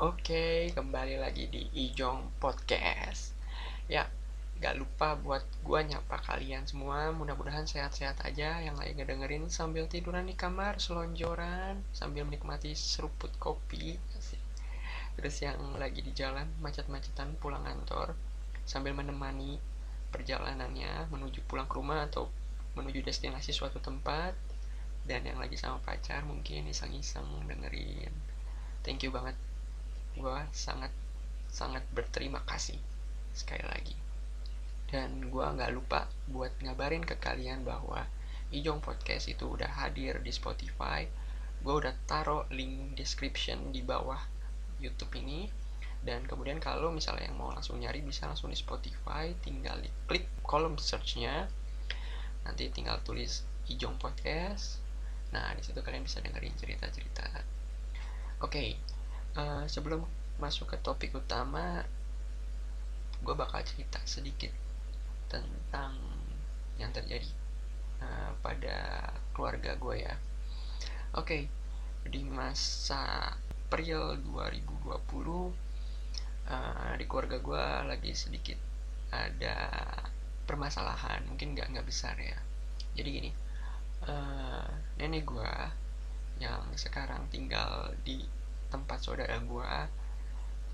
Oke, kembali lagi di Ijong Podcast. Ya, gak lupa buat gua nyapa kalian semua. Mudah-mudahan sehat-sehat aja yang lagi ngedengerin sambil tiduran di kamar, selonjoran, sambil menikmati seruput kopi. Terus yang lagi di jalan macet-macetan pulang kantor sambil menemani perjalanannya menuju pulang ke rumah atau menuju destinasi suatu tempat dan yang lagi sama pacar mungkin iseng-iseng dengerin thank you banget gue sangat sangat berterima kasih sekali lagi. Dan gue nggak lupa buat ngabarin ke kalian bahwa Ijong Podcast itu udah hadir di Spotify. Gue udah taruh link description di bawah YouTube ini. Dan kemudian kalau misalnya yang mau langsung nyari bisa langsung di Spotify. Tinggal klik kolom searchnya. Nanti tinggal tulis Ijong Podcast. Nah di situ kalian bisa dengerin cerita-cerita. Oke okay, uh, sebelum masuk ke topik utama gue bakal cerita sedikit tentang yang terjadi uh, pada keluarga gue ya. Oke okay, di masa April 2020 uh, di keluarga gue lagi sedikit ada permasalahan mungkin nggak nggak besar ya. Jadi gini uh, nenek gue yang sekarang tinggal di tempat saudara gue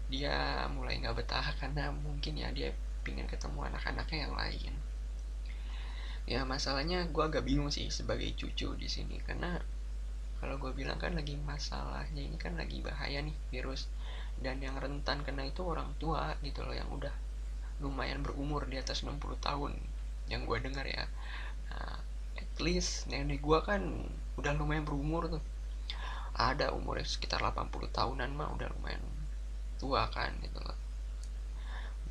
dia mulai nggak betah karena mungkin ya dia pingin ketemu anak-anaknya yang lain. Ya masalahnya gue agak bingung sih sebagai cucu di sini karena kalau gue bilang kan lagi masalahnya ini kan lagi bahaya nih virus dan yang rentan kena itu orang tua gitu loh yang udah lumayan berumur di atas 60 tahun yang gue dengar ya. Nah, at least nenek gue kan udah lumayan berumur tuh ada umurnya sekitar 80 tahunan mah udah lumayan tua kan gitu loh.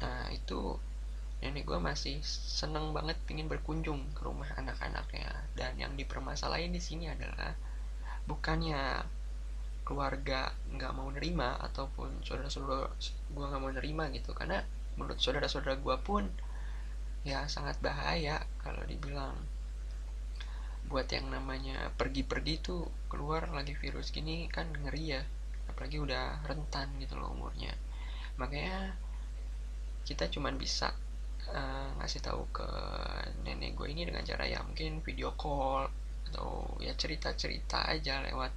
Nah itu nenek gue masih seneng banget pingin berkunjung ke rumah anak-anaknya. Dan yang dipermasalahin di sini adalah bukannya keluarga nggak mau nerima ataupun saudara-saudara gue nggak mau nerima gitu. Karena menurut saudara-saudara gue pun ya sangat bahaya kalau dibilang buat yang namanya pergi-pergi tuh keluar lagi virus gini kan ngeri ya. Apalagi udah rentan gitu loh umurnya. Makanya kita cuman bisa uh, ngasih tahu ke nenek gue ini dengan cara ya mungkin video call atau ya cerita-cerita aja lewat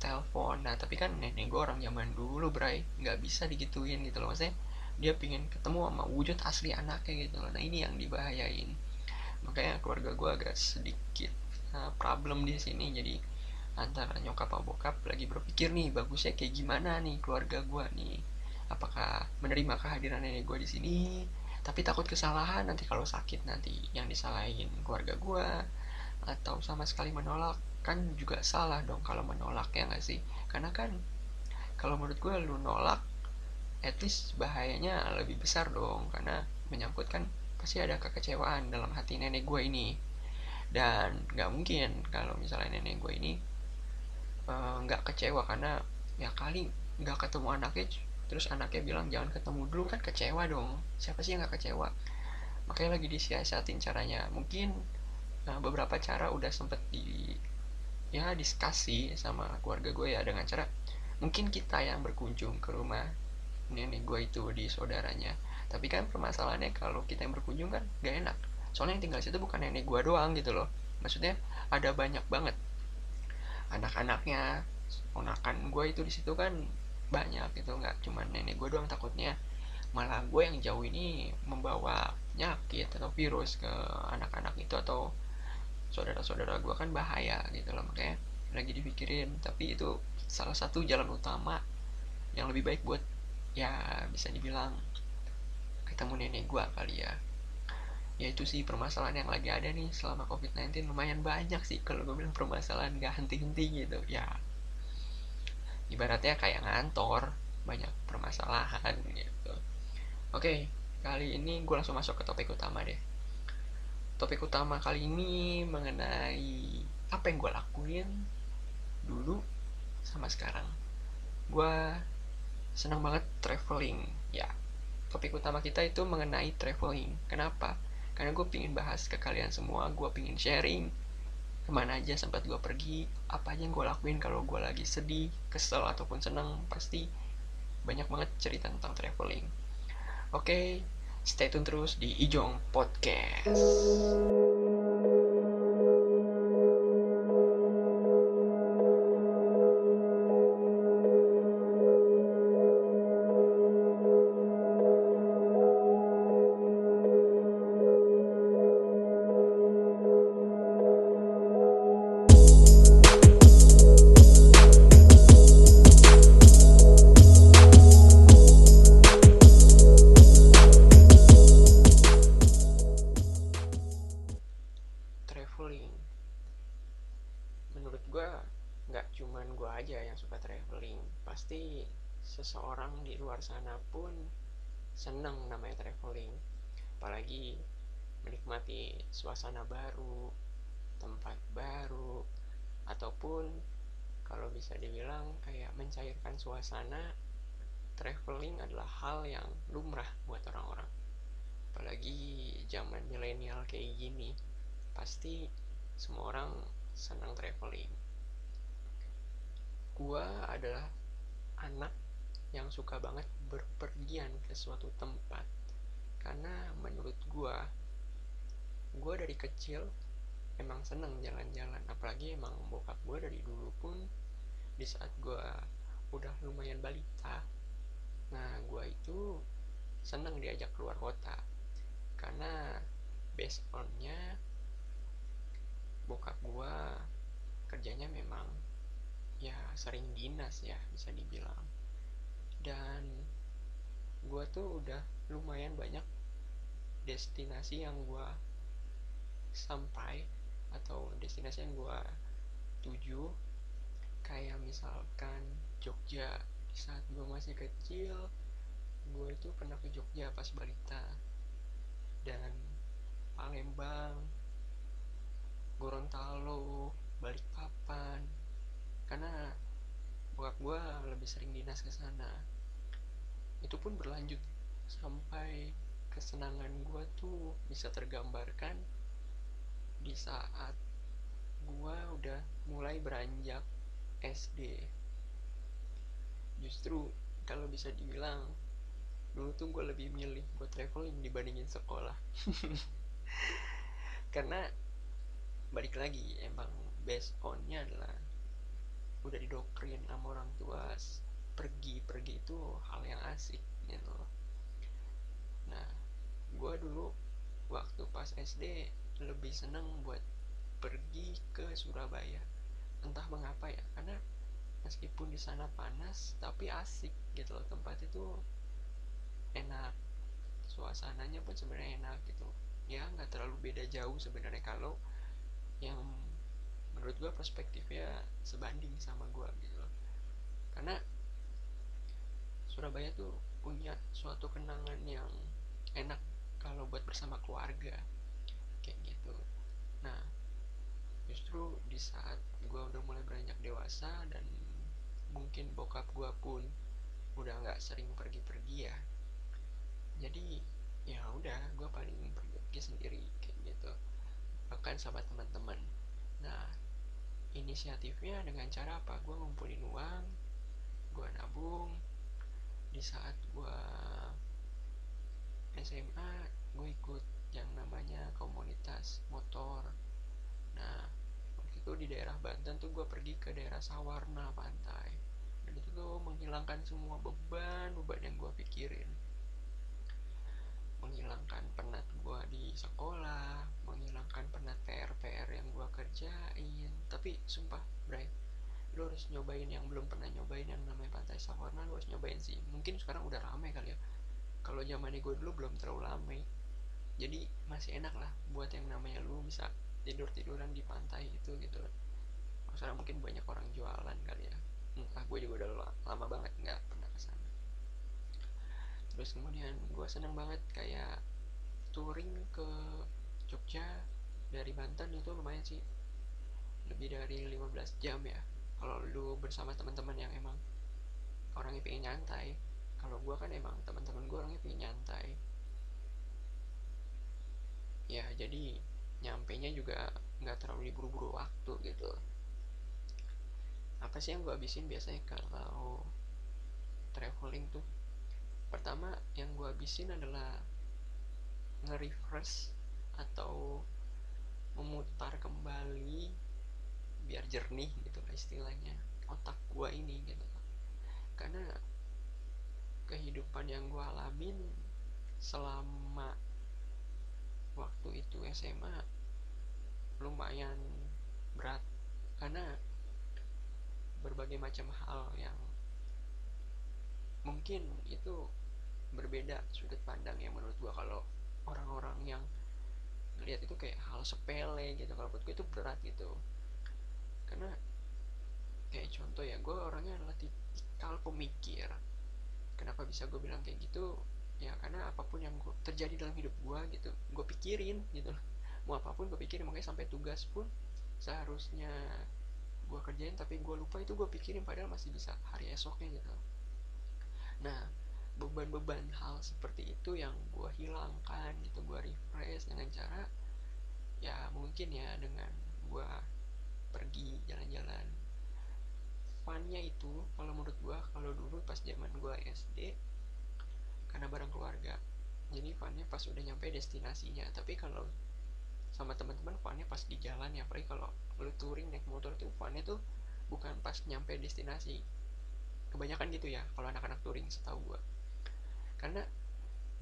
telepon. Nah tapi kan nenek gue orang zaman dulu bray. Nggak bisa digituin gitu loh. Maksudnya dia pingin ketemu sama wujud asli anaknya gitu loh. Nah ini yang dibahayain makanya keluarga gue agak sedikit uh, problem di sini. Jadi antara nyokap sama bokap lagi berpikir nih bagusnya kayak gimana nih keluarga gue nih? Apakah menerima kehadiran nenek gue di sini? Tapi takut kesalahan nanti kalau sakit nanti yang disalahin keluarga gue atau sama sekali menolak kan juga salah dong kalau menolak ya nggak sih? Karena kan kalau menurut gue lu nolak at least bahayanya lebih besar dong. Karena menyangkut kan pasti ada kekecewaan dalam hati nenek gue ini. Dan nggak mungkin kalau misalnya nenek gue ini eh, nggak uh, kecewa karena ya kali nggak ketemu anaknya terus anaknya bilang jangan ketemu dulu kan kecewa dong. Siapa sih yang nggak kecewa? Makanya lagi disiasatin caranya. Mungkin uh, beberapa cara udah sempet di ya diskusi sama keluarga gue ya dengan cara mungkin kita yang berkunjung ke rumah nenek gue itu di saudaranya tapi kan permasalahannya kalau kita yang berkunjung kan gak enak. Soalnya yang tinggal situ bukan nenek gue doang gitu loh. Maksudnya ada banyak banget. Anak-anaknya ponakan gue itu di situ kan banyak gitu. Nggak cuma nenek gue doang takutnya. Malah gue yang jauh ini membawa penyakit atau virus ke anak-anak itu atau saudara-saudara gue kan bahaya gitu loh. Makanya lagi dipikirin. Tapi itu salah satu jalan utama yang lebih baik buat ya bisa dibilang ketemu nenek gue kali ya. Ya itu sih permasalahan yang lagi ada nih selama covid-19 lumayan banyak sih kalau gue bilang permasalahan gak henti-henti gitu. Ya ibaratnya kayak ngantor banyak permasalahan gitu. Oke kali ini gue langsung masuk ke topik utama deh. Topik utama kali ini mengenai apa yang gue lakuin dulu sama sekarang. Gue senang banget traveling ya topik utama kita itu mengenai traveling. Kenapa? Karena gue pingin bahas ke kalian semua gue pingin sharing ke mana aja sempat gue pergi apa aja yang gue lakuin kalau gue lagi sedih kesel ataupun seneng. Pasti banyak banget cerita tentang traveling. Oke stay tune terus di Ijong Podcast suasana traveling adalah hal yang lumrah buat orang-orang. Apalagi zaman milenial kayak gini pasti semua orang senang traveling. Gua adalah anak yang suka banget berpergian ke suatu tempat. Karena menurut gua gua dari kecil emang seneng jalan-jalan. Apalagi emang bokap gua dari dulu pun di saat gua udah lumayan balita. Nah gua itu seneng diajak keluar kota karena based onnya bokap gua kerjanya memang ya sering dinas ya bisa dibilang. Dan gua tuh udah lumayan banyak destinasi yang gua sampai atau destinasi yang gua tuju. Kayak misalkan Jogja. Saat gua masih kecil gua itu pernah ke Jogja pas balita. Dan Palembang Gorontalo Balikpapan. Karena bokap gue lebih sering dinas ke sana. Itu pun berlanjut sampai kesenangan gue tuh bisa tergambarkan di saat gue udah mulai beranjak SD justru kalau bisa dibilang dulu tuh gue lebih milih buat traveling dibandingin sekolah. Karena balik lagi emang based onnya adalah udah didoktrin sama orang tua pergi pergi itu hal yang asik gitu. Nah gue dulu waktu pas SD lebih seneng buat pergi ke Surabaya. Entah mengapa ya karena meskipun di sana panas tapi asik gitu loh. Tempat itu enak. Suasananya pun sebenarnya enak gitu. Ya nggak terlalu beda jauh sebenarnya kalau yang menurut gue perspektifnya sebanding sama gue gitu loh. Karena Surabaya tuh punya suatu kenangan yang enak kalau buat bersama keluarga kayak gitu. Nah justru di saat gue udah mulai beranjak dewasa dan mungkin bokap gue pun udah nggak sering pergi-pergi ya. Jadi ya udah gue paling pergi sendiri kayak gitu. Bahkan sama teman-teman. Nah inisiatifnya dengan cara apa? Gue ngumpulin uang gue nabung. Di saat gue SMA gue ikut yang namanya komunitas motor. Nah waktu itu di daerah Banten tuh gue pergi ke daerah Sawarna pantai itu menghilangkan semua beban beban yang gue pikirin. Menghilangkan penat gue di sekolah menghilangkan penat PR PR yang gue kerjain. Tapi sumpah Bray lu harus nyobain yang belum pernah nyobain yang namanya pantai Sawarna lu harus nyobain sih. Mungkin sekarang udah rame kali ya. Kalau zaman gue dulu belum terlalu rame. Jadi masih enak lah buat yang namanya lu bisa tidur tiduran di pantai itu gitu. Sekarang mungkin banyak orang jualan kali ya entah gue juga udah lama banget nggak pernah ke sana terus kemudian gue seneng banget kayak touring ke Jogja dari Banten itu lumayan sih. Lebih dari 15 jam ya. Kalau lu bersama teman-teman yang emang orangnya pengen nyantai kalau gue kan emang teman-teman gue orangnya pengen nyantai. Ya jadi nyampe nya juga nggak terlalu diburu-buru waktu gitu apa sih yang gue habisin biasanya kalau traveling tuh? Habisin adalah nge-refresh atau memutar kembali biar jernih gitu lah istilahnya otak gua ini gitu. Karena kehidupan yang gua alamin selama waktu itu SMA lumayan berat. Karena berbagai macam hal yang mungkin itu berbeda sudut pandang yang menurut gua. Kalau orang-orang yang ngelihat itu kayak hal sepele gitu kalau buat gue itu berat gitu. Karena kayak contoh ya gue orangnya adalah tipikal pemikir. Kenapa bisa gue bilang kayak gitu? Ya karena apa pun yang gua, terjadi dalam hidup gue gitu gue pikirin gitu mau apa pun gue pikirin makanya sampai tugas pun seharusnya gue kerjain tapi gue lupa itu gue pikirin padahal masih bisa hari esoknya gitu. Nah beban-beban hal seperti itu yang gue hilangkan gitu gue refresh dengan cara ya mungkin ya dengan gue pergi jalan-jalan. Funnya itu kalau menurut gue kalau dulu pas zaman gue SD karena bareng keluarga jadi funnya pas udah nyampe destinasinya. Tapi kalau sama teman-teman funnya pas di jalan ya apalagi kalau lu touring naik motor tuh funnya tuh bukan pas nyampe destinasi. Kebanyakan gitu ya kalau anak-anak touring setahu gue karena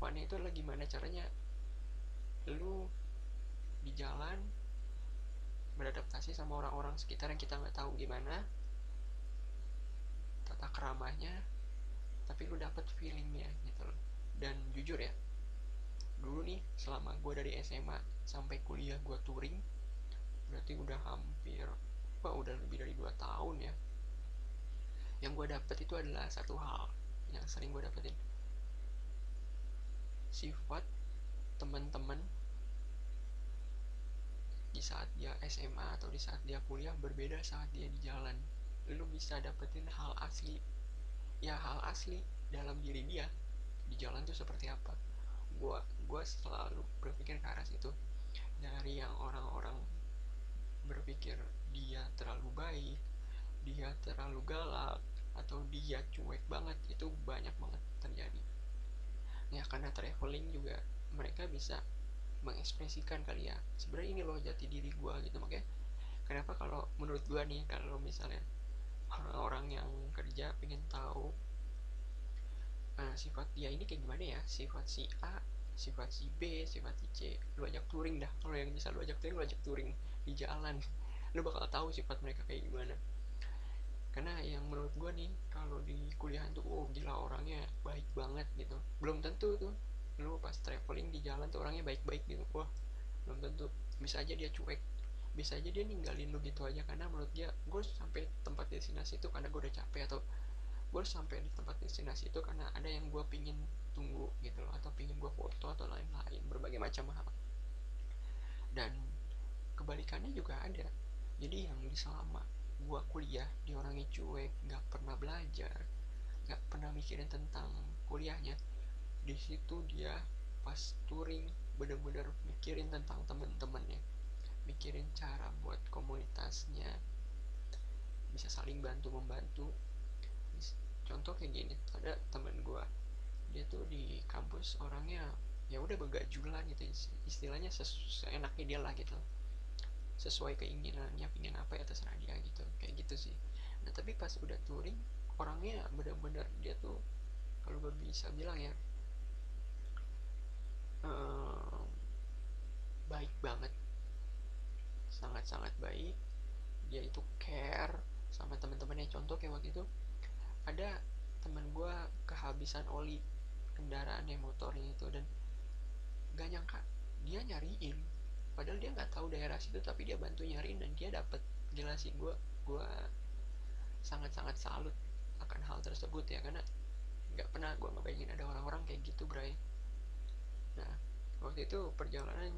funnya itu adalah gimana caranya lu di jalan beradaptasi sama orang-orang sekitar yang kita nggak tahu gimana tata keramahnya tapi lu dapet feelingnya gitu loh. Dan jujur ya dulu nih selama gue dari SMA sampai kuliah gue touring berarti udah hampir wah udah lebih dari 2 tahun ya. Yang gue dapet itu adalah satu hal yang sering gue dapetin. Sifat teman-teman di saat dia SMA atau di saat dia kuliah berbeda saat dia di jalan. Lu bisa dapetin hal asli. Ya hal asli dalam diri dia di jalan tuh seperti apa? Gua gua selalu berpikir ke arah situ. Dari yang orang-orang berpikir dia terlalu baik dia terlalu galak atau dia cuek banget itu banyak banget terjadi. Ya karena traveling juga mereka bisa mengekspresikan kali ya sebenarnya ini loh jati diri gue gitu. Makanya kenapa kalau menurut gue nih kalau misalnya orang-orang yang kerja pengen tahu nah, sifat dia ini kayak gimana ya? Sifat si A sifat si B sifat si C. Lu ajak touring dah. Kalau yang bisa lu ajak touring lu ajak touring di jalan. Lu bakal tahu sifat mereka kayak gimana. Karena yang menurut gue nih kalau di kuliah tuh oh gila orangnya baik banget gitu. Belum tentu tuh lu pas traveling di jalan tuh orangnya baik-baik gitu. Wah belum tentu. Bisa aja dia cuek. Bisa aja dia ninggalin lu gitu aja. Karena menurut dia gue sampai tempat destinasi itu karena gue udah capek atau gue sampai di tempat destinasi itu karena ada yang gue pingin tunggu gitu loh atau pingin gue foto atau lain-lain berbagai macam hal. Dan kebalikannya juga ada. Jadi yang selama gue kuliah di orangnya cuek nggak pernah belajar nggak pernah mikirin tentang kuliahnya di situ dia pas touring bener-bener mikirin tentang temen-temennya. Mikirin cara buat komunitasnya. Bisa saling bantu membantu contoh kayak gini ada temen gue dia tuh di kampus orangnya ya udah begajulan gitu istilahnya seenaknya dia lah gitu. Sesuai keinginannya pingin apa ya terserah dia gitu kayak gitu sih. Nah tapi pas udah touring orangnya bener-bener dia tuh kalau gue bisa bilang ya um, baik banget. Sangat-sangat baik. Dia itu care sama teman-temannya contoh kayak waktu itu ada teman gue kehabisan oli kendaraannya motornya itu dan gak nyangka dia nyariin. Padahal dia nggak tahu daerah situ tapi dia bantu nyariin dan dia dapet gila sih gue gue sangat-sangat salut akan hal tersebut ya karena nggak pernah gue ngebayangin ada orang-orang kayak gitu bray. Nah waktu itu perjalanan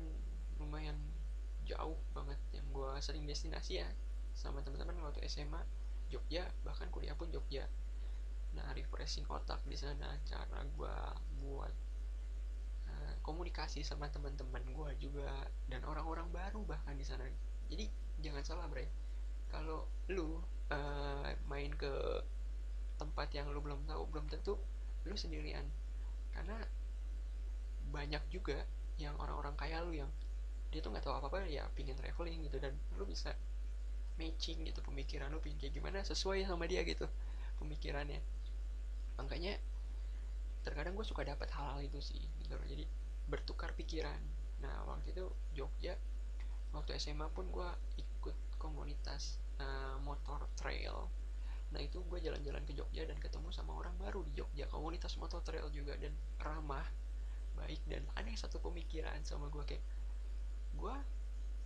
lumayan jauh banget yang gue sering destinasi ya sama teman-teman waktu SMA Jogja bahkan kuliah pun Jogja nah refreshing otak di sana cara gue buat uh, komunikasi sama teman-teman gue juga dan orang-orang baru bahkan di sana. Jadi jangan salah bre. Kalau lu uh, main ke tempat yang lu belum tahu belum tentu lu sendirian. Karena banyak juga yang orang-orang kaya lu yang dia tuh nggak tahu apa-apa ya pingin traveling gitu dan lu bisa matching gitu pemikiran lu pingin kayak gimana sesuai sama dia gitu pemikirannya makanya terkadang gue suka dapat hal-hal itu sih gitu loh. Jadi bertukar pikiran. Nah waktu itu Jogja waktu SMA pun gue ikut komunitas uh, motor trail. Nah itu gue jalan-jalan ke Jogja dan ketemu sama orang baru di Jogja. Komunitas motor trail juga dan ramah baik dan yang satu pemikiran sama gue kayak gue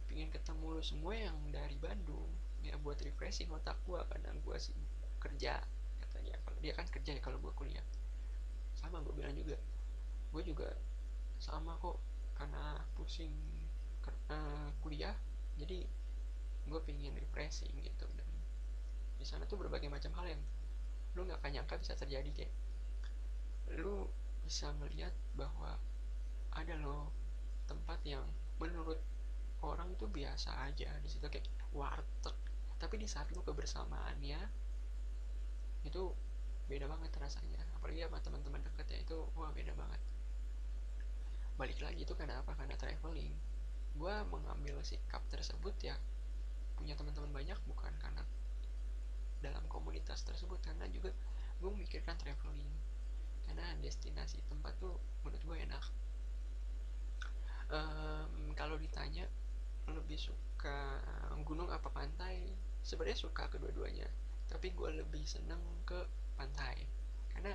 pengen ketemu lo semua yang dari Bandung. Ya buat refreshing otak gue karena gue sih kerja katanya kalau dia kan kerja ya kalau gue kuliah. Sama gue bilang juga. Gue juga sama kok karena pusing karena kuliah. Jadi gue pengen refreshing gitu. Dan di sana tuh berbagai macam hal yang lu nggak akan nyangka bisa terjadi kayak lu bisa melihat bahwa ada loh tempat yang menurut orang itu biasa aja. Di situ kayak warteg. Tapi di saat lu kebersamaannya itu beda banget rasanya. Apalagi sama teman-teman deket ya itu wah beda banget. Balik lagi itu karena apa? Karena traveling. Gue mengambil sikap tersebut ya punya teman-teman banyak bukan karena dalam komunitas tersebut karena juga gue memikirkan traveling. Karena destinasi tempat tuh menurut gue enak. Um, kalau ditanya lebih suka gunung apa pantai? Sebenarnya suka kedua-duanya tapi gue lebih seneng ke pantai. Karena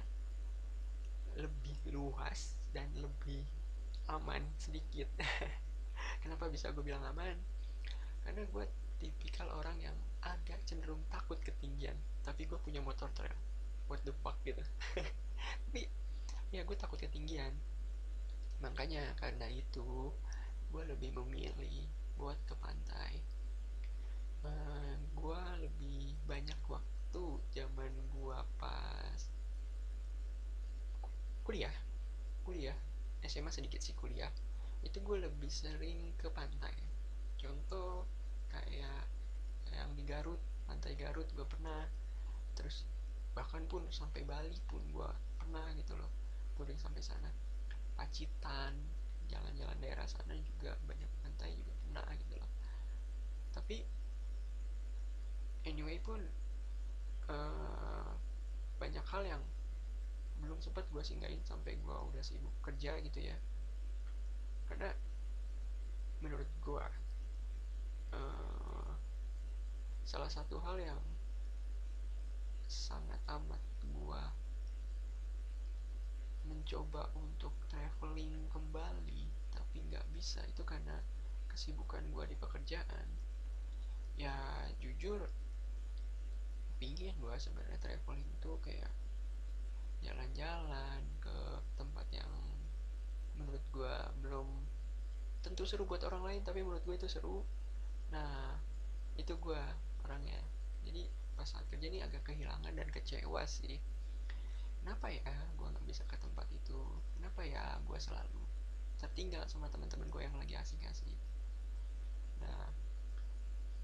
lebih luas dan lebih aman sedikit. Kenapa bisa gue bilang aman? Karena gue tipikal orang yang agak cenderung takut ketinggian. Tapi gue punya motor trail. What the fuck gitu. Tapi ya gue takut ketinggian. Makanya karena itu gue lebih memilih buat ke pantai eh, gue lebih banyak waktu zaman gue pas kuliah. Kuliah SMA sedikit sih kuliah. Itu gue lebih sering ke pantai. Contoh kayak yang di Garut pantai Garut gue pernah. Terus bahkan pun sampai Bali pun gue pernah gitu loh. Touring sampai sana. Pacitan jalan-jalan daerah sana juga banyak pantai juga pernah gitu loh. Tapi anyway pun uh, banyak hal yang belum sempat gue singgahin sampai gue udah sibuk kerja gitu ya. Karena menurut gue uh, salah satu hal yang sangat amat gua mencoba untuk traveling kembali tapi nggak bisa itu karena kesibukan gua di pekerjaan. Ya jujur pingin gua sebenarnya traveling itu kayak jalan-jalan ke tempat yang menurut gua belum tentu seru buat orang lain tapi menurut gue itu seru. Nah itu gue orangnya. Jadi pas saat kerja ini agak kehilangan dan kecewa sih. Kenapa ya gue nggak bisa ke tempat itu? Kenapa ya gue selalu tertinggal sama teman-teman gue yang lagi asik-asik? Nah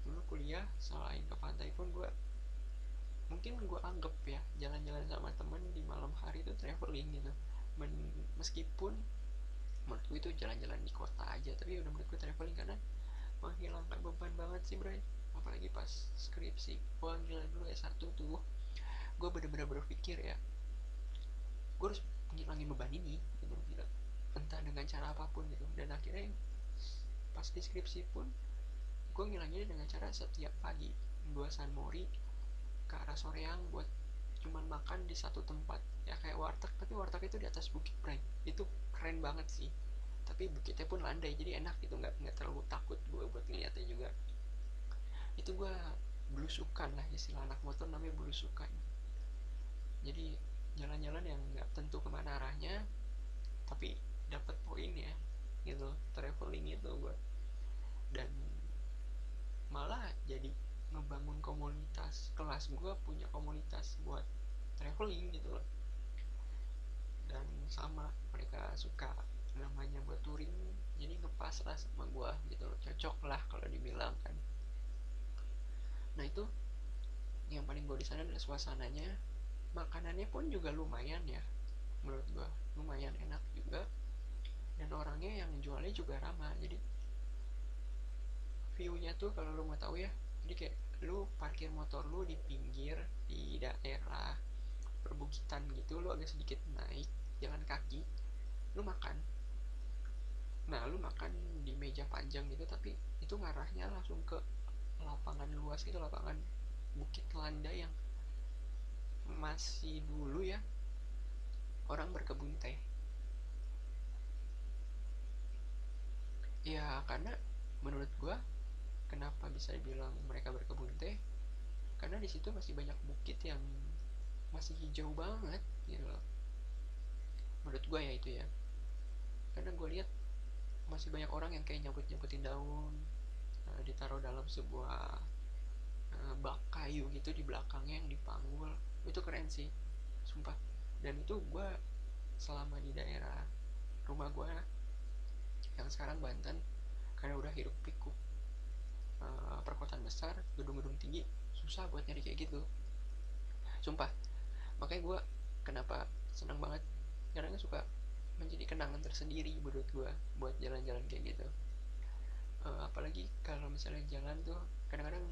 dulu kuliah selain ke pantai pun gue mungkin gue anggap ya jalan-jalan sama temen di malam hari itu traveling gitu. Men, meskipun menurut gue itu jalan-jalan di kota aja tapi udah menurut gue traveling karena menghilangkan beban banget sih Bray. Apalagi pas skripsi. Wah gila dulu S1 tuh. Gue bener-bener berpikir ya gue harus menghilangin beban ini gitu. Gila. Entah dengan cara apa pun gitu. Dan akhirnya pas di skripsi pun gue ngilanginnya dengan cara setiap pagi. Gue San Mori ke arah Soreang buat cuman makan di satu tempat. Ya kayak warteg tapi warteg itu di atas bukit Bray itu keren banget sih. Tapi bukitnya pun landai jadi enak gitu. Nggak nggak terlalu takut gue buat ngeliatnya juga. Itu gue belusukan lah istilah anak motor namanya belusukan. Jadi jalan-jalan yang nggak tentu ke mana arahnya tapi dapat poin ya gitu. Traveling itu gue dan malah jadi ngebangun komunitas kelas gue punya komunitas buat traveling gitu loh. Dan sama mereka suka namanya buat touring jadi ngepas lah sama gua gitu loh. Cocok lah kalau dibilang kan. Nah itu yang paling gue di sana adalah suasananya. Makanannya pun juga lumayan ya menurut gua. Lumayan enak juga. Dan orangnya yang jualnya juga ramah jadi viewnya tuh kalau lu mau tahu ya jadi kayak lu parkir motor lu di pinggir di daerah perbukitan gitu lu agak sedikit naik jalan kaki lu makan. Nah lu makan di meja panjang gitu tapi itu ngarahnya langsung ke lapangan luas itu lapangan bukit landa yang masih dulu ya orang berkebun teh. Ya karena menurut gua kenapa bisa dibilang mereka berkebun teh? Karena di situ masih banyak bukit yang masih hijau banget gitu loh. Menurut gue ya itu ya. Karena gue lihat masih banyak orang yang kayak nyabut nyabutin daun uh, ditaruh dalam sebuah uh, bak kayu gitu di belakangnya yang dipanggul. Itu keren sih sumpah. Dan itu gue selama di daerah rumah gue yang sekarang Banten karena udah hirup pikuk uh, perkotaan besar gedung-gedung tinggi susah buat nyari kayak gitu. Sumpah. Makanya gue kenapa senang banget? Karena suka menjadi kenangan tersendiri menurut gue buat jalan-jalan kayak gitu. Uh, apalagi kalau misalnya jalan tuh kadang-kadang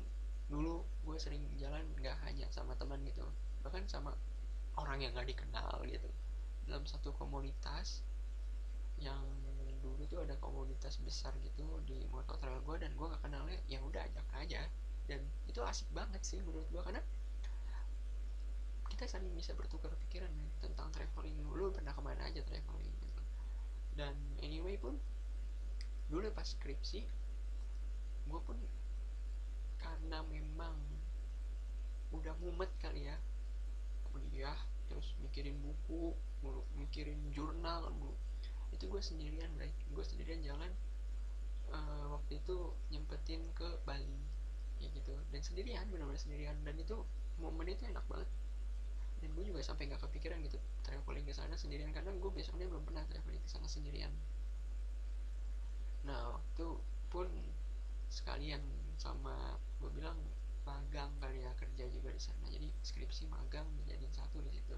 dulu gue sering jalan nggak hanya sama teman gitu bahkan sama orang yang nggak dikenal gitu. Dalam satu komunitas yang dulu tuh ada komunitas besar gitu di motor trail gue dan gue gak kenalnya ya udah ajak aja. Dan itu asik banget sih menurut gue karena kita saling bisa bertukar pikiran ya, tentang traveling lu pernah ke mana aja traveling gitu. Dan anyway pun dulu pas skripsi gue pun karena memang udah mumet kali ya kuliah terus mikirin buku mikirin jurnal itu gue sendirian baik gue sendirian jalan uh, waktu itu nyempetin ke Bali. Ya gitu. Dan sendirian benar-benar sendirian. Dan itu momen itu enak banget. Dan gue juga sampai nggak kepikiran gitu traveling ke sana sendirian. Karena gue besoknya belum pernah traveling ke sana sendirian. Nah waktu pun sekalian sama gue bilang magang kali ya kerja juga di sana. Jadi skripsi magang menjadi satu di situ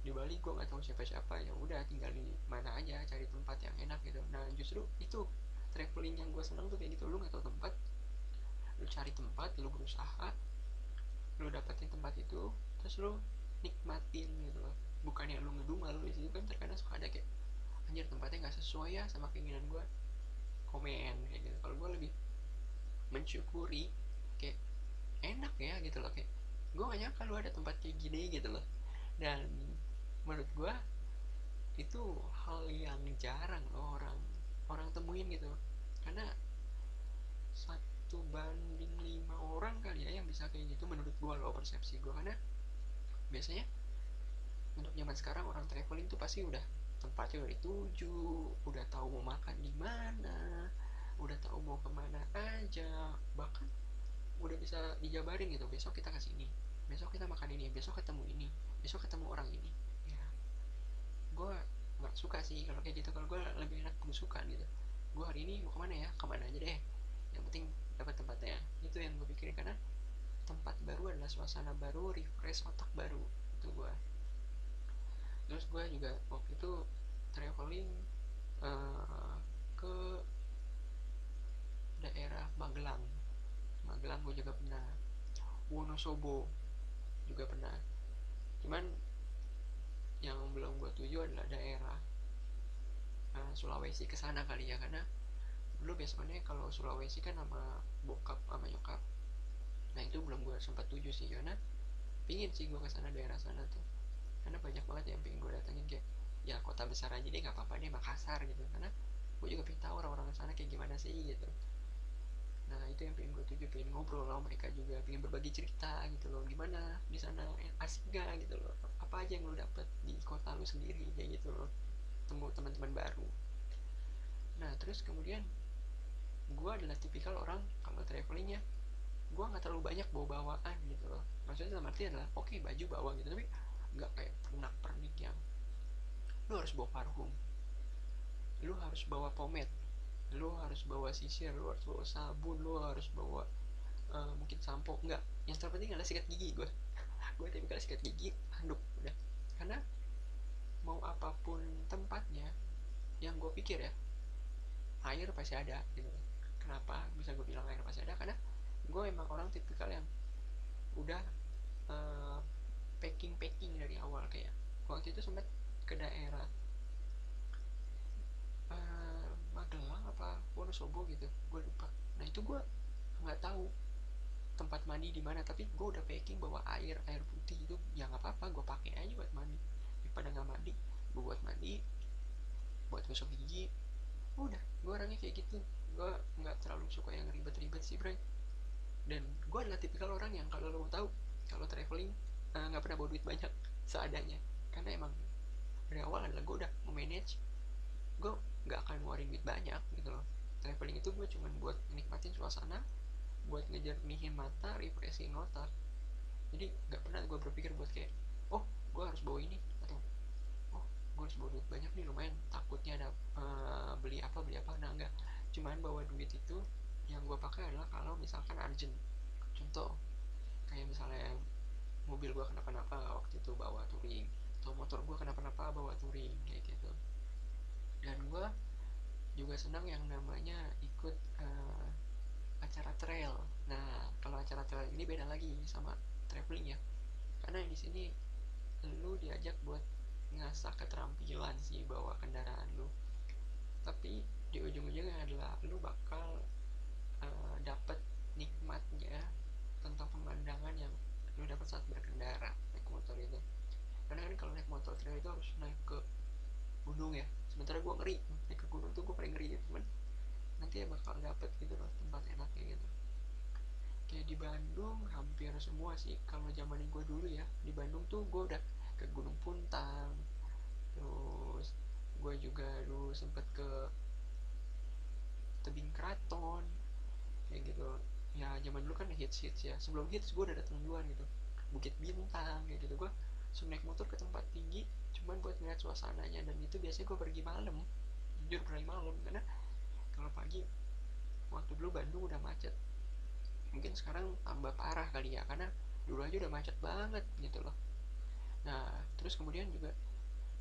di Bali gue nggak tahu siapa-siapa ya udah tinggal di mana aja cari tempat yang enak gitu. Nah justru itu traveling yang gue seneng tuh kayak gitu. Lu nggak tahu tempat lu cari tempat lu berusaha lu dapetin tempat itu terus lu nikmatin gitu loh. Bukannya lu ngedumel lu di situ kan terkadang suka ada kayak anjir tempatnya nggak sesuai ya sama keinginan gue komen kayak gitu. Kalau gue lebih mensyukuri kayak enak ya gitu loh. Kayak gue gak nyangka lu ada tempat kayak gini gitu loh. Dan menurut gue itu hal yang jarang loh orang orang temuin gitu. Karena satu banding lima orang kali ya yang bisa kayak gitu menurut gue loh persepsi gue karena biasanya untuk zaman sekarang orang traveling tuh pasti udah tempatnya udah dituju udah tahu mau makan di mana udah tahu mau ke mana aja. Bahkan udah bisa dijabarin gitu besok kita ke sini besok kita makan ini besok ketemu ini besok ketemu orang ini gue nggak suka sih kalau kayak gitu kalau gue lebih enak belusukan gitu. Gue hari ini mau ke mana ya? Ke mana aja deh. Yang penting dapat tempatnya. Itu yang gue pikirin karena tempat baru adalah suasana baru refresh otak baru. Itu gue terus gue juga waktu itu traveling uh, ke daerah Magelang. Magelang gue juga pernah. Wonosobo juga pernah. Cuman yang belum gue tuju adalah daerah uh, Sulawesi ke sana kali ya karena dulu biasanya kalau Sulawesi kan sama bokap sama nyokap. Nah itu belum gue sempat tuju sih karena pingin sih gue ke sana daerah sana tuh. Karena banyak banget yang pingin gue datengin kayak ya kota besar aja deh nggak apa-apa deh Makassar gitu. Karena gue juga pengen tahu orang-orang sana kayak gimana sih gitu nah itu yang pengen gue tuju pengen ngobrol sama mereka juga pengen berbagi cerita gitu loh. Gimana di sana asik gak gitu loh? Apa aja yang lo dapet di kota lo sendiri kayak gitu loh. Temu teman-teman baru. Nah terus kemudian gue adalah tipikal orang kalau travelingnya gue nggak terlalu banyak bawa bawaan gitu loh. Maksudnya dalam arti adalah oke okay, baju bawa gitu tapi nggak kayak pernak pernik yang lu harus bawa parfum. Lu harus bawa pomade lu harus bawa sisir lu harus bawa sabun lu harus bawa uh, mungkin sampo. Nggak yang terpenting adalah sikat gigi gue gue tipikal sikat gigi handuk udah. Karena mau apa pun tempatnya yang pikir ya air pasti ada gitu. Kenapa bisa gue bilang air pasti ada? Karena gue emang orang tipikal yang udah uh, packing packing dari awal. Kayak waktu itu sempat ke daerah uh, Magelang apa Wonosobo gitu gue lupa. Nah itu gue nggak tahu tempat mandi di mana tapi gue udah packing bawa air air putih itu ya nggak apa-apa gue pakai aja buat mandi. Daripada nggak mandi gue buat mandi buat gosok gigi udah. Gue orangnya kayak gitu. Gue nggak terlalu suka yang ribet-ribet sih bro dan gue adalah tipikal orang yang kalau lo mau tahu kalau traveling eh, nggak uh, pernah bawa duit banyak seadanya. Karena emang dari awal adalah gue udah memanage. Gue nggak akan ngeluarin duit banyak gitu loh. Traveling itu gue cuman buat nikmatin suasana buat ngejernihin mata refreshing otak. Jadi nggak pernah gue berpikir buat kayak oh gue harus bawa ini atau oh gue harus bawa duit banyak nih lumayan takutnya ada uh, beli apa beli apa. Nah enggak cuman bawa duit itu yang gue pakai adalah kalau misalkan urgent. Contoh kayak misalnya mobil gue kenapa-napa waktu itu bawa touring atau motor gue kenapa-napa bawa touring kayak gitu dan gue juga senang yang namanya ikut uh, acara trail. Nah kalau acara trail ini beda lagi sama traveling ya. Karena di sini lu diajak buat ngasah keterampilan sih bawa kendaraan lu. Tapi di ujung-ujungnya adalah lu bakal uh, dapet nikmatnya tentang pemandangan yang lu dapat saat berkendara naik motor itu. Karena kan kalau naik motor trail itu harus naik ke gunung ya sementara gue ngeri naik ke gunung tuh gue paling ngeri ya teman nanti ya bakal dapet gitu loh tempat enaknya gitu. Kayak di Bandung hampir semua sih kalau zaman gue dulu ya di Bandung tuh gue udah ke Gunung Puntang terus gue juga dulu sempet ke tebing keraton kayak gitu. Ya zaman dulu kan hits hits ya sebelum hits gue udah datang duluan gitu. Bukit bintang kayak gitu. Gue suka naik motor ke tempat tinggi cuman buat ngeliat suasananya. Dan itu biasanya gue pergi malam. Jujur pergi malam. Karena kalau pagi waktu dulu Bandung udah macet. Mungkin sekarang tambah parah kali ya karena dulu aja udah macet banget gitu loh. Nah terus kemudian juga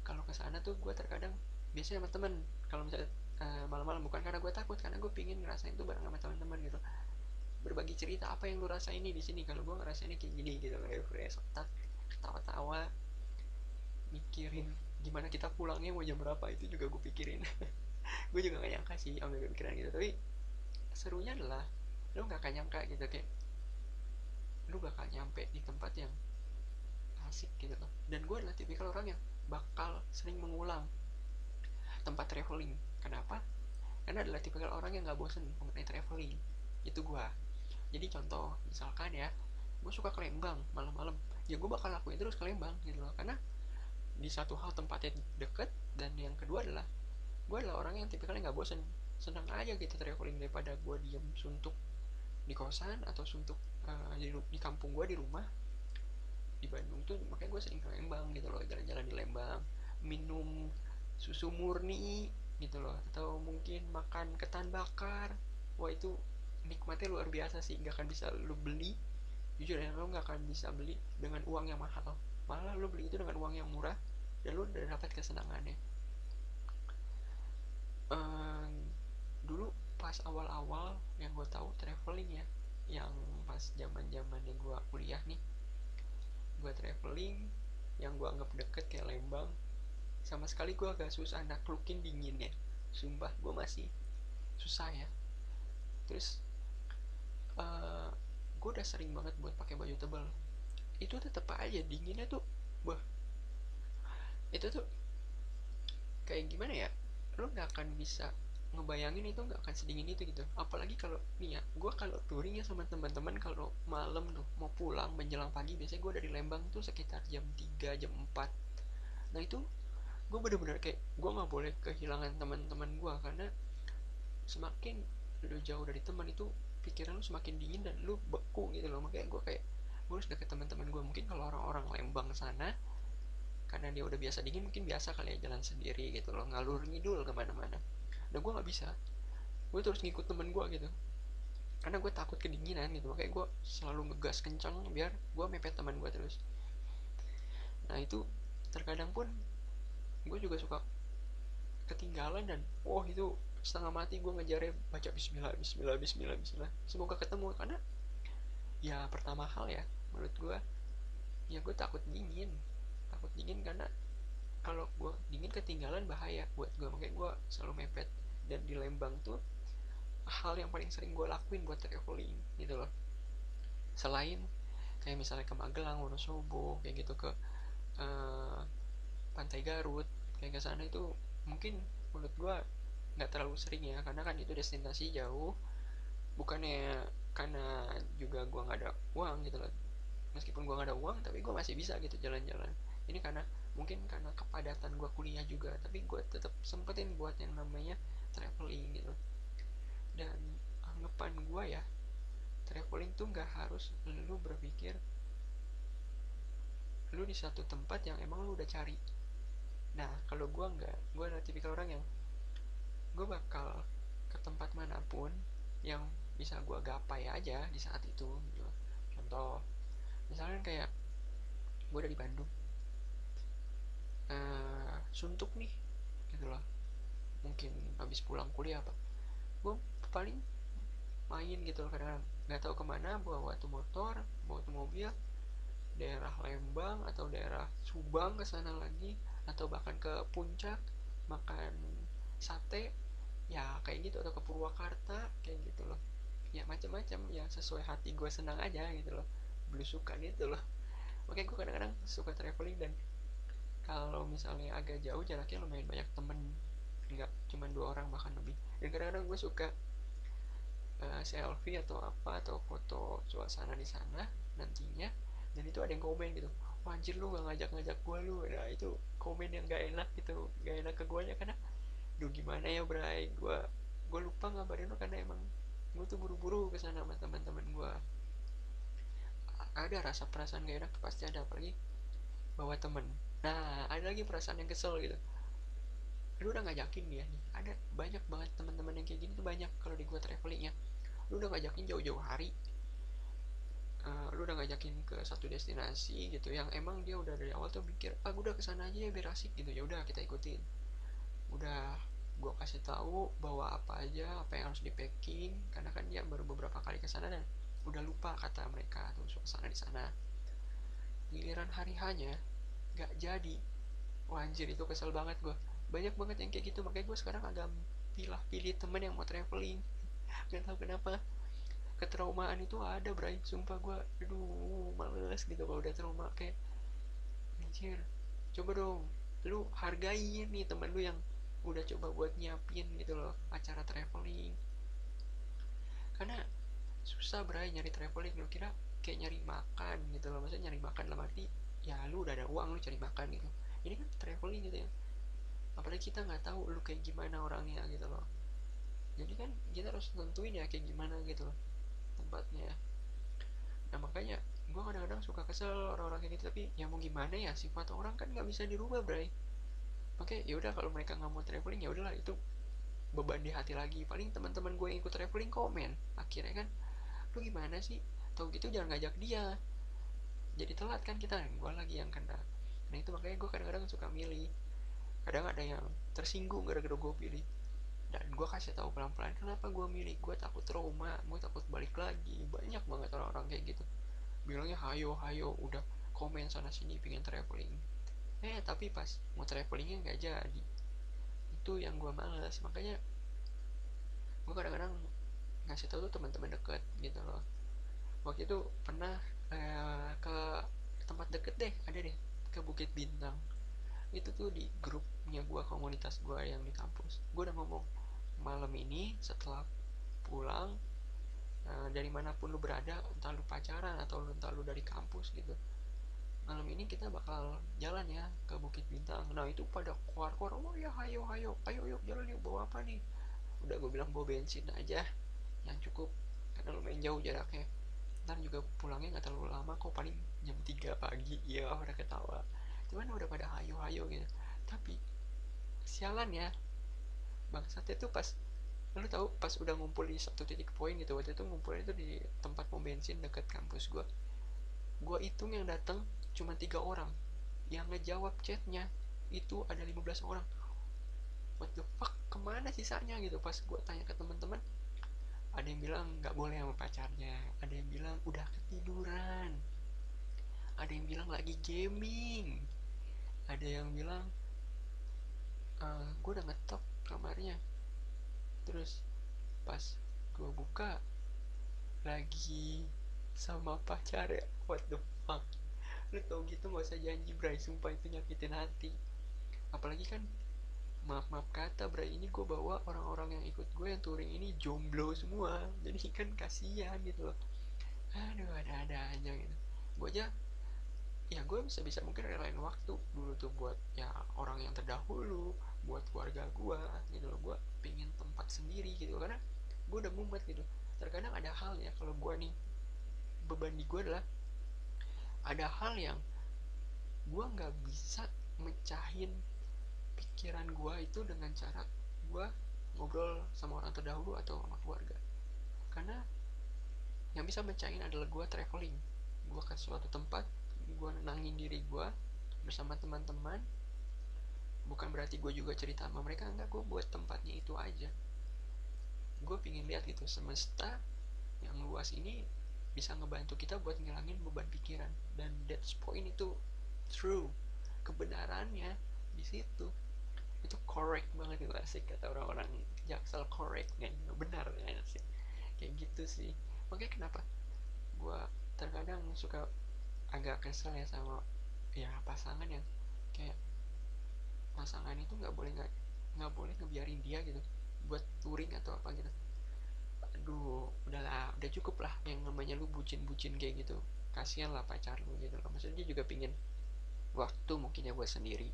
kalau ke sana tuh gue terkadang biasanya sama temen. Kalau misalnya uh, malam-malam bukan karena gue takut karena gue pingin ngerasain itu bareng sama teman-teman gitu. Berbagi cerita apa yang lu rasain ini di sini? Kalau gue ngerasainnya kayak gini gitu kayak fresh otak ketawa-tawa mikirin gimana kita pulangnya mau jam berapa itu juga gue pikirin. Gue juga gak nyangka sih ambil pikiran gitu. Tapi serunya adalah lu gak akan nyangka gitu kayak lu bakal nyampe di tempat yang asik gitu loh. Dan gue adalah tipikal orang yang bakal sering mengulang tempat traveling. Kenapa? Karena adalah tipikal orang yang gak bosen mengenai traveling. Itu gue jadi contoh misalkan ya gue suka ke Lembang malam-malam ya gue bakal lakuin terus ke Lembang gitu loh. Karena di satu hal tempatnya deket dan yang kedua adalah gue adalah orang yang tipikalnya nggak bosen. Senang aja gitu traveling daripada gue diem suntuk di kosan atau suntuk uh, di, di kampung gue di rumah. Di Bandung tuh makanya gue sering ke Lembang gitu loh. Jalan-jalan di Lembang minum susu murni gitu loh. Atau mungkin makan ketan bakar. Wah itu nikmatnya luar biasa sih. Nggak akan bisa lu beli jujur ya lo nggak akan bisa beli dengan uang yang mahal. Malah lu beli itu dengan uang yang murah dan lu udah dapat kesenangannya. Um, dulu pas awal-awal yang gue tahu traveling ya yang pas zaman zamannya gue kuliah nih gue traveling yang gue anggap deket kayak Lembang sama sekali gue agak susah naklukin dinginnya. Sumpah gue masih susah ya. Terus uh, gue udah sering banget buat pakai baju tebal. Itu tetap aja dinginnya tuh bah itu tuh kayak gimana ya lo nggak akan bisa ngebayangin itu nggak akan sedingin itu gitu. Apalagi kalau nih ya gue kalau touring ya sama teman-teman kalau malam tuh mau pulang menjelang pagi biasanya gue dari Lembang tuh sekitar jam 3 jam 4 nah itu gue bener-bener kayak gue nggak boleh kehilangan teman-teman gue karena semakin lu jauh dari teman itu pikiran lu semakin dingin dan lu beku gitu loh. Makanya gue kayak gue harus deket teman-teman gue mungkin kalau orang-orang Lembang sana karena dia udah biasa dingin mungkin biasa kali ya jalan sendiri gitu loh. Ngalur ngidul ke mana-mana. Dan gue nggak bisa. Gue terus ngikut temen gue gitu. Karena gue takut kedinginan gitu. Makanya gue selalu ngegas kencang biar gue mepet teman gue terus. Nah itu terkadang pun gue juga suka ketinggalan dan oh itu setengah mati gue ngejarnya baca Bismillah Bismillah Bismillah Bismillah. Semoga ketemu karena ya pertama hal ya menurut gue ya gue takut dingin. Takut dingin karena kalau gue dingin ketinggalan bahaya buat gue makanya gue selalu mepet. Dan di Lembang tuh hal yang paling sering gue lakuin buat traveling gitu loh. Selain kayak misalnya ke Magelang, Wonosobo kayak gitu ke uh, Pantai Garut kayak ke sana itu mungkin menurut gue nggak terlalu sering ya karena kan itu destinasi jauh. Bukannya karena juga gue nggak ada uang gitu loh. Meskipun gue nggak ada uang tapi gue masih bisa gitu jalan-jalan. Ini karena mungkin karena kepadatan gue kuliah juga tapi gue tetap sempetin buat yang namanya traveling gitu. Dan anggapan gue ya traveling tuh nggak harus lu berpikir lu di satu tempat yang emang lu udah cari. Nah kalau gue nggak gue adalah tipikal orang yang gue bakal ke tempat mana pun yang bisa gue gapai aja di saat itu gitu. contoh misalnya kayak gue dari Bandung. Uh, suntuk nih gitu loh. Mungkin habis pulang kuliah apa. Gue paling main gitu loh kadang nggak tahu ke mana bawa tuh motor bawa tuh mobil daerah Lembang atau daerah Subang ke sana lagi atau bahkan ke puncak makan sate ya kayak gitu atau ke Purwakarta kayak gitu loh. Ya macam-macam. Ya sesuai hati gue senang aja gitu loh. Belusukan itu loh. Makanya gue kadang-kadang suka traveling dan kalau misalnya agak jauh jaraknya lumayan banyak temen. Nggak cuma dua orang bahkan lebih. Dan kadang-kadang gue suka uh, selfie atau apa atau foto suasana di sana nantinya. Dan itu ada yang komen gitu Wah, lu gak ngajak-ngajak gue lu. Nah itu komen yang gak enak gitu gak enak ke gue karena duh gimana ya bray? Gue gue lupa ngabarin lu karena emang gue tuh buru-buru ke sana sama teman-teman gue ada rasa perasaan gak enak pasti ada apalagi bawa temen. Nah ada lagi perasaan yang kesel gitu. Lu udah ngajakin dia nih ada banyak banget teman-teman yang kayak gini tuh banyak kalau di gua traveling ya lu udah ngajakin jauh-jauh hari. Uh, lu udah ngajakin ke satu destinasi gitu yang emang dia udah dari awal tuh mikir ah gua udah ke sana aja ya biar asik gitu. Ya udah kita ikutin. Udah gua kasih tahu bawa apa aja apa yang harus di packing karena kan dia baru beberapa kali ke sana dan udah lupa kata mereka tuh suasana di sana. Giliran hari hanya nggak jadi. Wah anjir itu kesel banget gue banyak banget yang kayak gitu makanya gue sekarang agak pilih pilih temen yang mau traveling. Nggak tahu kenapa. Ketraumaan itu ada bray. Sumpah gue aduh males gitu kalau udah trauma kayak anjir. Coba dong lu hargain nih temen lu yang udah coba buat nyiapin gitu loh acara traveling. Karena susah bray nyari traveling. Lu kira kayak nyari makan gitu loh. Maksudnya nyari makan dalam arti ya lu udah ada uang lu cari makan gitu. Ini kan traveling gitu ya. Apalagi kita nggak tahu lu kayak gimana orangnya gitu loh. Jadi kan kita harus tentuin ya kayak gimana gitu loh tempatnya nah makanya gue kadang-kadang suka kesel orang-orang kayak gitu. Tapi ya mau gimana ya sifat orang kan nggak bisa dirubah bray oke ya udah kalau mereka nggak mau traveling ya udahlah itu beban di hati lagi. Paling teman-teman gue yang ikut traveling komen akhirnya kan lu gimana sih? Tau gitu jangan ngajak dia. Jadi telat kan kita gue lagi yang kena. Nah itu makanya gue kadang-kadang suka milih. Kadang ada yang tersinggung gara-gara gue pilih. Dan gue kasih tahu pelan-pelan kenapa gue milih? Gue takut trauma gue takut balik lagi. Banyak banget orang-orang kayak gitu. Bilangnya hayo hayo udah komen sana sini pengen traveling eh tapi pas mau travelingnya nggak jadi. Itu yang gue males. Makanya gue kadang-kadang ngasih tahu tuh teman-teman deket gitu loh. Waktu itu pernah eh, ke tempat deket deh ada deh ke Bukit Bintang. Itu tuh di grupnya gue komunitas gue yang di kampus. Gue udah ngomong malam ini setelah pulang uh, dari mana pun lu berada entah lu pacaran atau entah lu dari kampus gitu malam ini kita bakal jalan ya ke Bukit Bintang. Nah itu pada keluar-keluar oh ya hayo hayo ayo yuk jalan yuk bawa apa nih? Udah gue bilang bawa bensin aja yang cukup karena lumayan jauh jaraknya. Ntar juga pulangnya nggak terlalu lama kok paling jam 3 pagi. Ya udah ketawa. Cuman udah pada hayo-hayo gitu. Tapi sialan ya. Bangsatnya tuh pas lu tahu pas udah ngumpul di satu titik poin gitu waktu itu ngumpul itu di tempat pom bensin dekat kampus gua. Gua hitung yang datang cuma tiga orang. Yang ngejawab chatnya itu ada 15 orang. What the fuck? Ke mana sisanya gitu? Pas gue tanya ke teman-teman ada yang bilang nggak boleh sama pacarnya. Ada yang bilang udah ketiduran. Ada yang bilang lagi gaming. Ada yang bilang e, eh, gue udah ngetop kamarnya. Terus pas gue buka lagi sama pacar ya what the fuck lu tau gitu gak usah janji bray. Sumpah itu nyakitin hati. Apalagi kan maaf maaf kata bray ini gue bawa orang-orang yang ikut gue yang touring ini jomblo semua. Jadi kan kasihan gitu loh. Aduh ada-ada aja gitu. Gue aja ya gue bisa bisa mungkin relain waktu dulu tuh buat ya orang yang terdahulu buat keluarga gue gitu loh. Gue pengen tempat sendiri gitu karena gue udah mumet gitu. Terkadang ada hal ya kalau gue nih beban di gue adalah ada hal yang gue nggak bisa mecahin pikiran gue itu dengan cara gue ngobrol sama orang terdahulu atau sama keluarga. Karena yang bisa mecahin adalah gue traveling. Gue ke suatu tempat gue nenangin diri gue bersama teman-teman. Bukan berarti gue juga cerita sama mereka enggak gue buat tempatnya itu aja. Gue pingin lihat gitu semesta yang luas ini bisa ngebantu kita buat ngilangin beban pikiran. Dan that's point itu true. Kebenarannya di situ. Itu correct banget itu asik kata orang-orang. Jaksel correct kan benar ya sih kayak gitu sih. Makanya kenapa? Gue terkadang suka agak kesel ya sama ya pasangan yang kayak pasangan itu nggak boleh nggak nggak boleh ngebiarin dia gitu buat touring atau apa gitu aduh udahlah udah cukup lah yang namanya lu bucin-bucin kayak gitu. Kasihan lah pacar lu gitu loh. Maksudnya juga pingin waktu mungkin ya buat sendiri.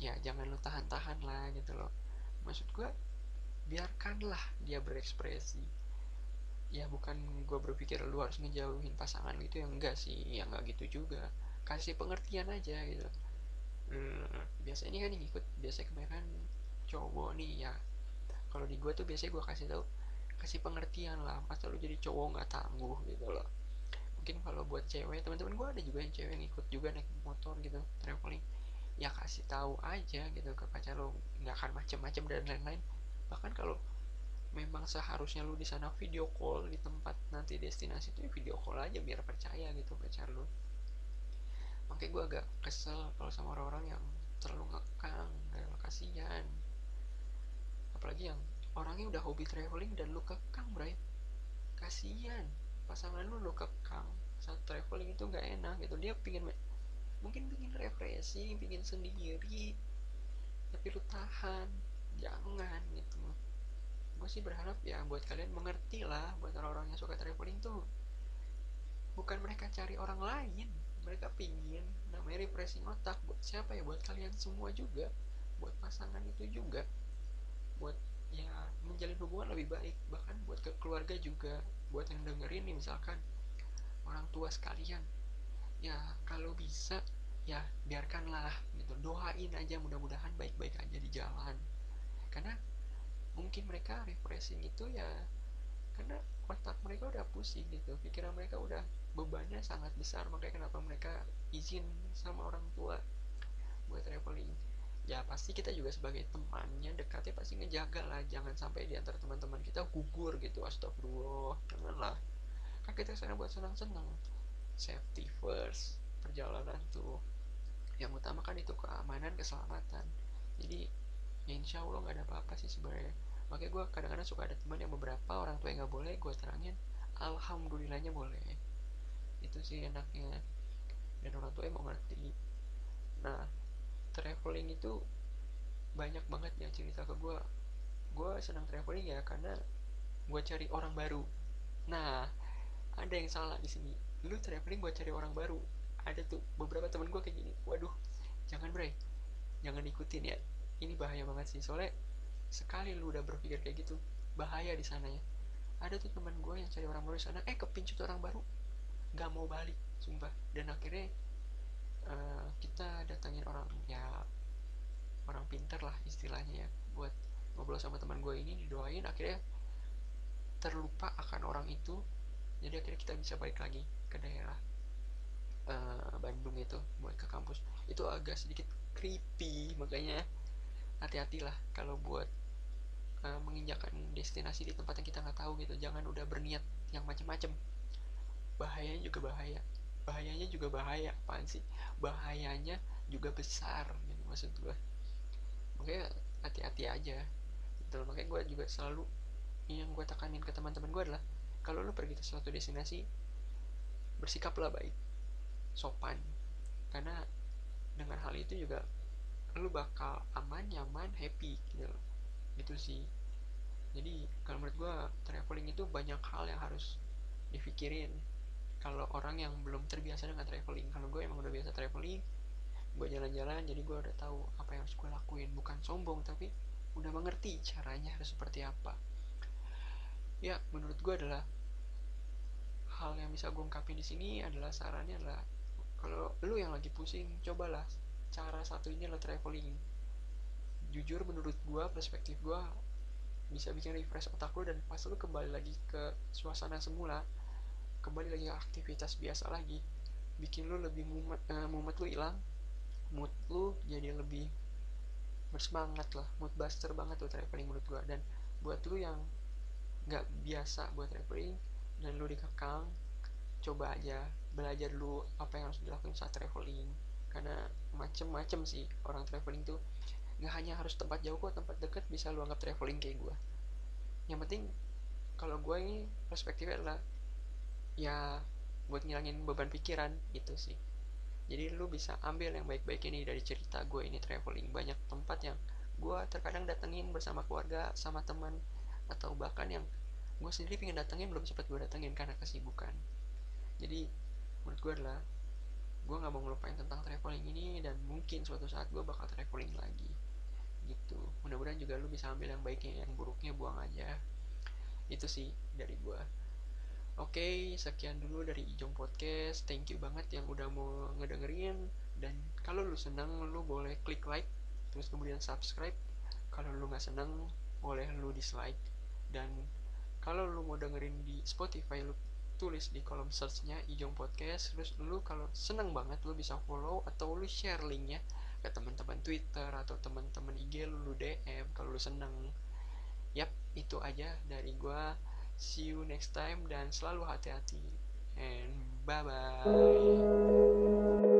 Ya jangan lu tahan-tahan lah gitu loh. Maksud gue biarkanlah dia berekspresi. Ya bukan gue berpikir lu harus ngejauhin pasangan gitu ya enggak sih. Ya enggak gitu juga. Kasih pengertian aja gitu. Hmm, biasanya kan yang ikut biasanya kemarin cowok nih ya. Kalau di gue tuh biasanya gue kasih tau kasih pengertian lah masa lu jadi cowok nggak tangguh gitu loh. Mungkin kalau buat cewek teman-teman gue ada juga yang cewek yang ikut juga naik motor gitu traveling. Ya kasih tahu aja gitu ke pacar lo nggak akan macem-macem dan lain-lain. Bahkan kalau memang seharusnya lu di sana video call di tempat nanti destinasi itu ya video call aja biar percaya gitu pacar lu. Makanya gue agak kesel kalau sama orang-orang yang terlalu ngekang kasihan orangnya udah hobi traveling dan lu kekang bray. Kasihan. Pasangan lu lu kekang saat traveling itu nggak enak gitu. Dia pingin mungkin pingin refreshing pingin sendiri tapi lu tahan. Jangan gitu. Gue sih berharap ya buat kalian mengerti lah buat orang-orang yang suka traveling tuh bukan mereka cari orang lain. Mereka pingin namanya refreshing otak buat siapa ya? Buat kalian semua juga buat pasangan itu juga buat ya menjalin hubungan lebih baik. Bahkan buat ke keluarga juga buat yang dengerin nih misalkan orang tua sekalian. Ya kalau bisa ya biarkanlah gitu. Doain aja mudah-mudahan baik-baik aja di jalan. Karena mungkin mereka refreshing itu ya karena otak mereka udah pusing gitu. Pikiran mereka udah bebannya sangat besar. Makanya kenapa mereka izin sama orang tua buat traveling ya pasti kita juga sebagai temannya dekatnya pasti ngejaga lah. Jangan sampai di antara teman-teman kita gugur gitu astagfirullah janganlah. Kan kita sana buat senang-senang. Safety first perjalanan tuh. Yang utama kan itu keamanan keselamatan. Jadi ya insya Allah nggak ada apa-apa sih sebenarnya. Makanya gue kadang-kadang suka ada teman yang beberapa orang tua yang nggak boleh gue terangin alhamdulillahnya boleh. Itu sih enaknya. Dan orang tua mau ngerti. Nah traveling itu banyak banget yang cerita ke gue gue senang traveling ya karena gue cari orang baru. Nah ada yang salah di sini. Lu traveling buat cari orang baru. Ada tuh beberapa temen gue kayak gini. Waduh jangan bre. Jangan ikutin ya. Ini bahaya banget sih. Soalnya sekali lu udah berpikir kayak gitu bahaya di sana ya. Ada tuh teman gue yang cari orang baru sana. Eh kepincut orang baru. Gak mau balik sumpah. Dan akhirnya uh, kita datangin orang ya orang pinter lah istilahnya ya buat ngobrol sama teman gue ini didoain akhirnya terlupa akan orang itu jadi akhirnya kita bisa balik lagi ke daerah uh, Bandung itu buat ke kampus. Itu agak sedikit creepy makanya hati-hatilah kalau buat uh, menginjakan destinasi di tempat yang kita nggak tahu gitu. Jangan udah berniat yang macam-macam bahayanya juga bahaya bahayanya juga bahaya apaan sih? Bahayanya juga besar gitu maksud gue makanya hati-hati aja. Gitu loh makanya gue juga selalu yang gue tekanin ke teman-teman gue adalah kalau lo pergi ke suatu destinasi bersikaplah baik sopan. Karena dengan hal itu juga lu bakal aman nyaman happy gitu loh. Gitu sih. Jadi kalau menurut gue traveling itu banyak hal yang harus dipikirin kalau orang yang belum terbiasa dengan traveling kalau gue emang udah biasa traveling gue jalan-jalan jadi gue udah tahu apa yang harus gue lakuin. Bukan sombong tapi udah mengerti caranya harus seperti apa. Ya menurut gue adalah hal yang bisa gue ungkapin di sini adalah sarannya adalah kalau lu yang lagi pusing cobalah cara satu ini adalah traveling. Jujur menurut gue perspektif gue bisa bikin refresh otak lu dan pas lu kembali lagi ke suasana semula kembali lagi aktivitas biasa lagi. Bikin lu lebih mumet, uh, mumet lu hilang. Mood lu jadi lebih bersemangat lah. Mood buster banget tuh traveling menurut gue dan buat lu yang nggak biasa buat traveling dan lu dikekang coba aja belajar dulu apa yang harus dilakukan saat traveling. Karena macem-macem sih orang traveling tuh. Nggak hanya harus tempat jauh kok tempat dekat bisa lu anggap traveling kayak gue yang penting kalau gue ini perspektifnya adalah ya buat ngilangin beban pikiran gitu sih. Jadi lu bisa ambil yang baik-baik ini dari cerita gue ini traveling. Banyak tempat yang gue terkadang datengin bersama keluarga sama teman atau bahkan yang gue sendiri pengen datengin belum sempat gue datengin karena kesibukan. Jadi menurut gue adalah gue nggak mau ngelupain tentang traveling ini dan mungkin suatu saat gue bakal traveling lagi. Gitu. Mudah-mudahan juga lu bisa ambil yang baiknya yang buruknya buang aja. Itu sih dari gue Oke, okay, sekian dulu dari Ijong Podcast. Thank you banget yang udah mau ngedengerin. Dan kalau lu seneng, lu boleh klik like, terus kemudian subscribe. Kalau lu nggak seneng, boleh lu dislike. Dan kalau lu mau dengerin di Spotify, lu tulis di kolom searchnya Ijong Podcast terus lu kalau seneng banget lu bisa follow atau lu share linknya ke teman-teman Twitter atau teman-teman IG lu, lu DM kalau lu seneng yap itu aja dari gua see you next time dan selalu hati-hati. And bye bye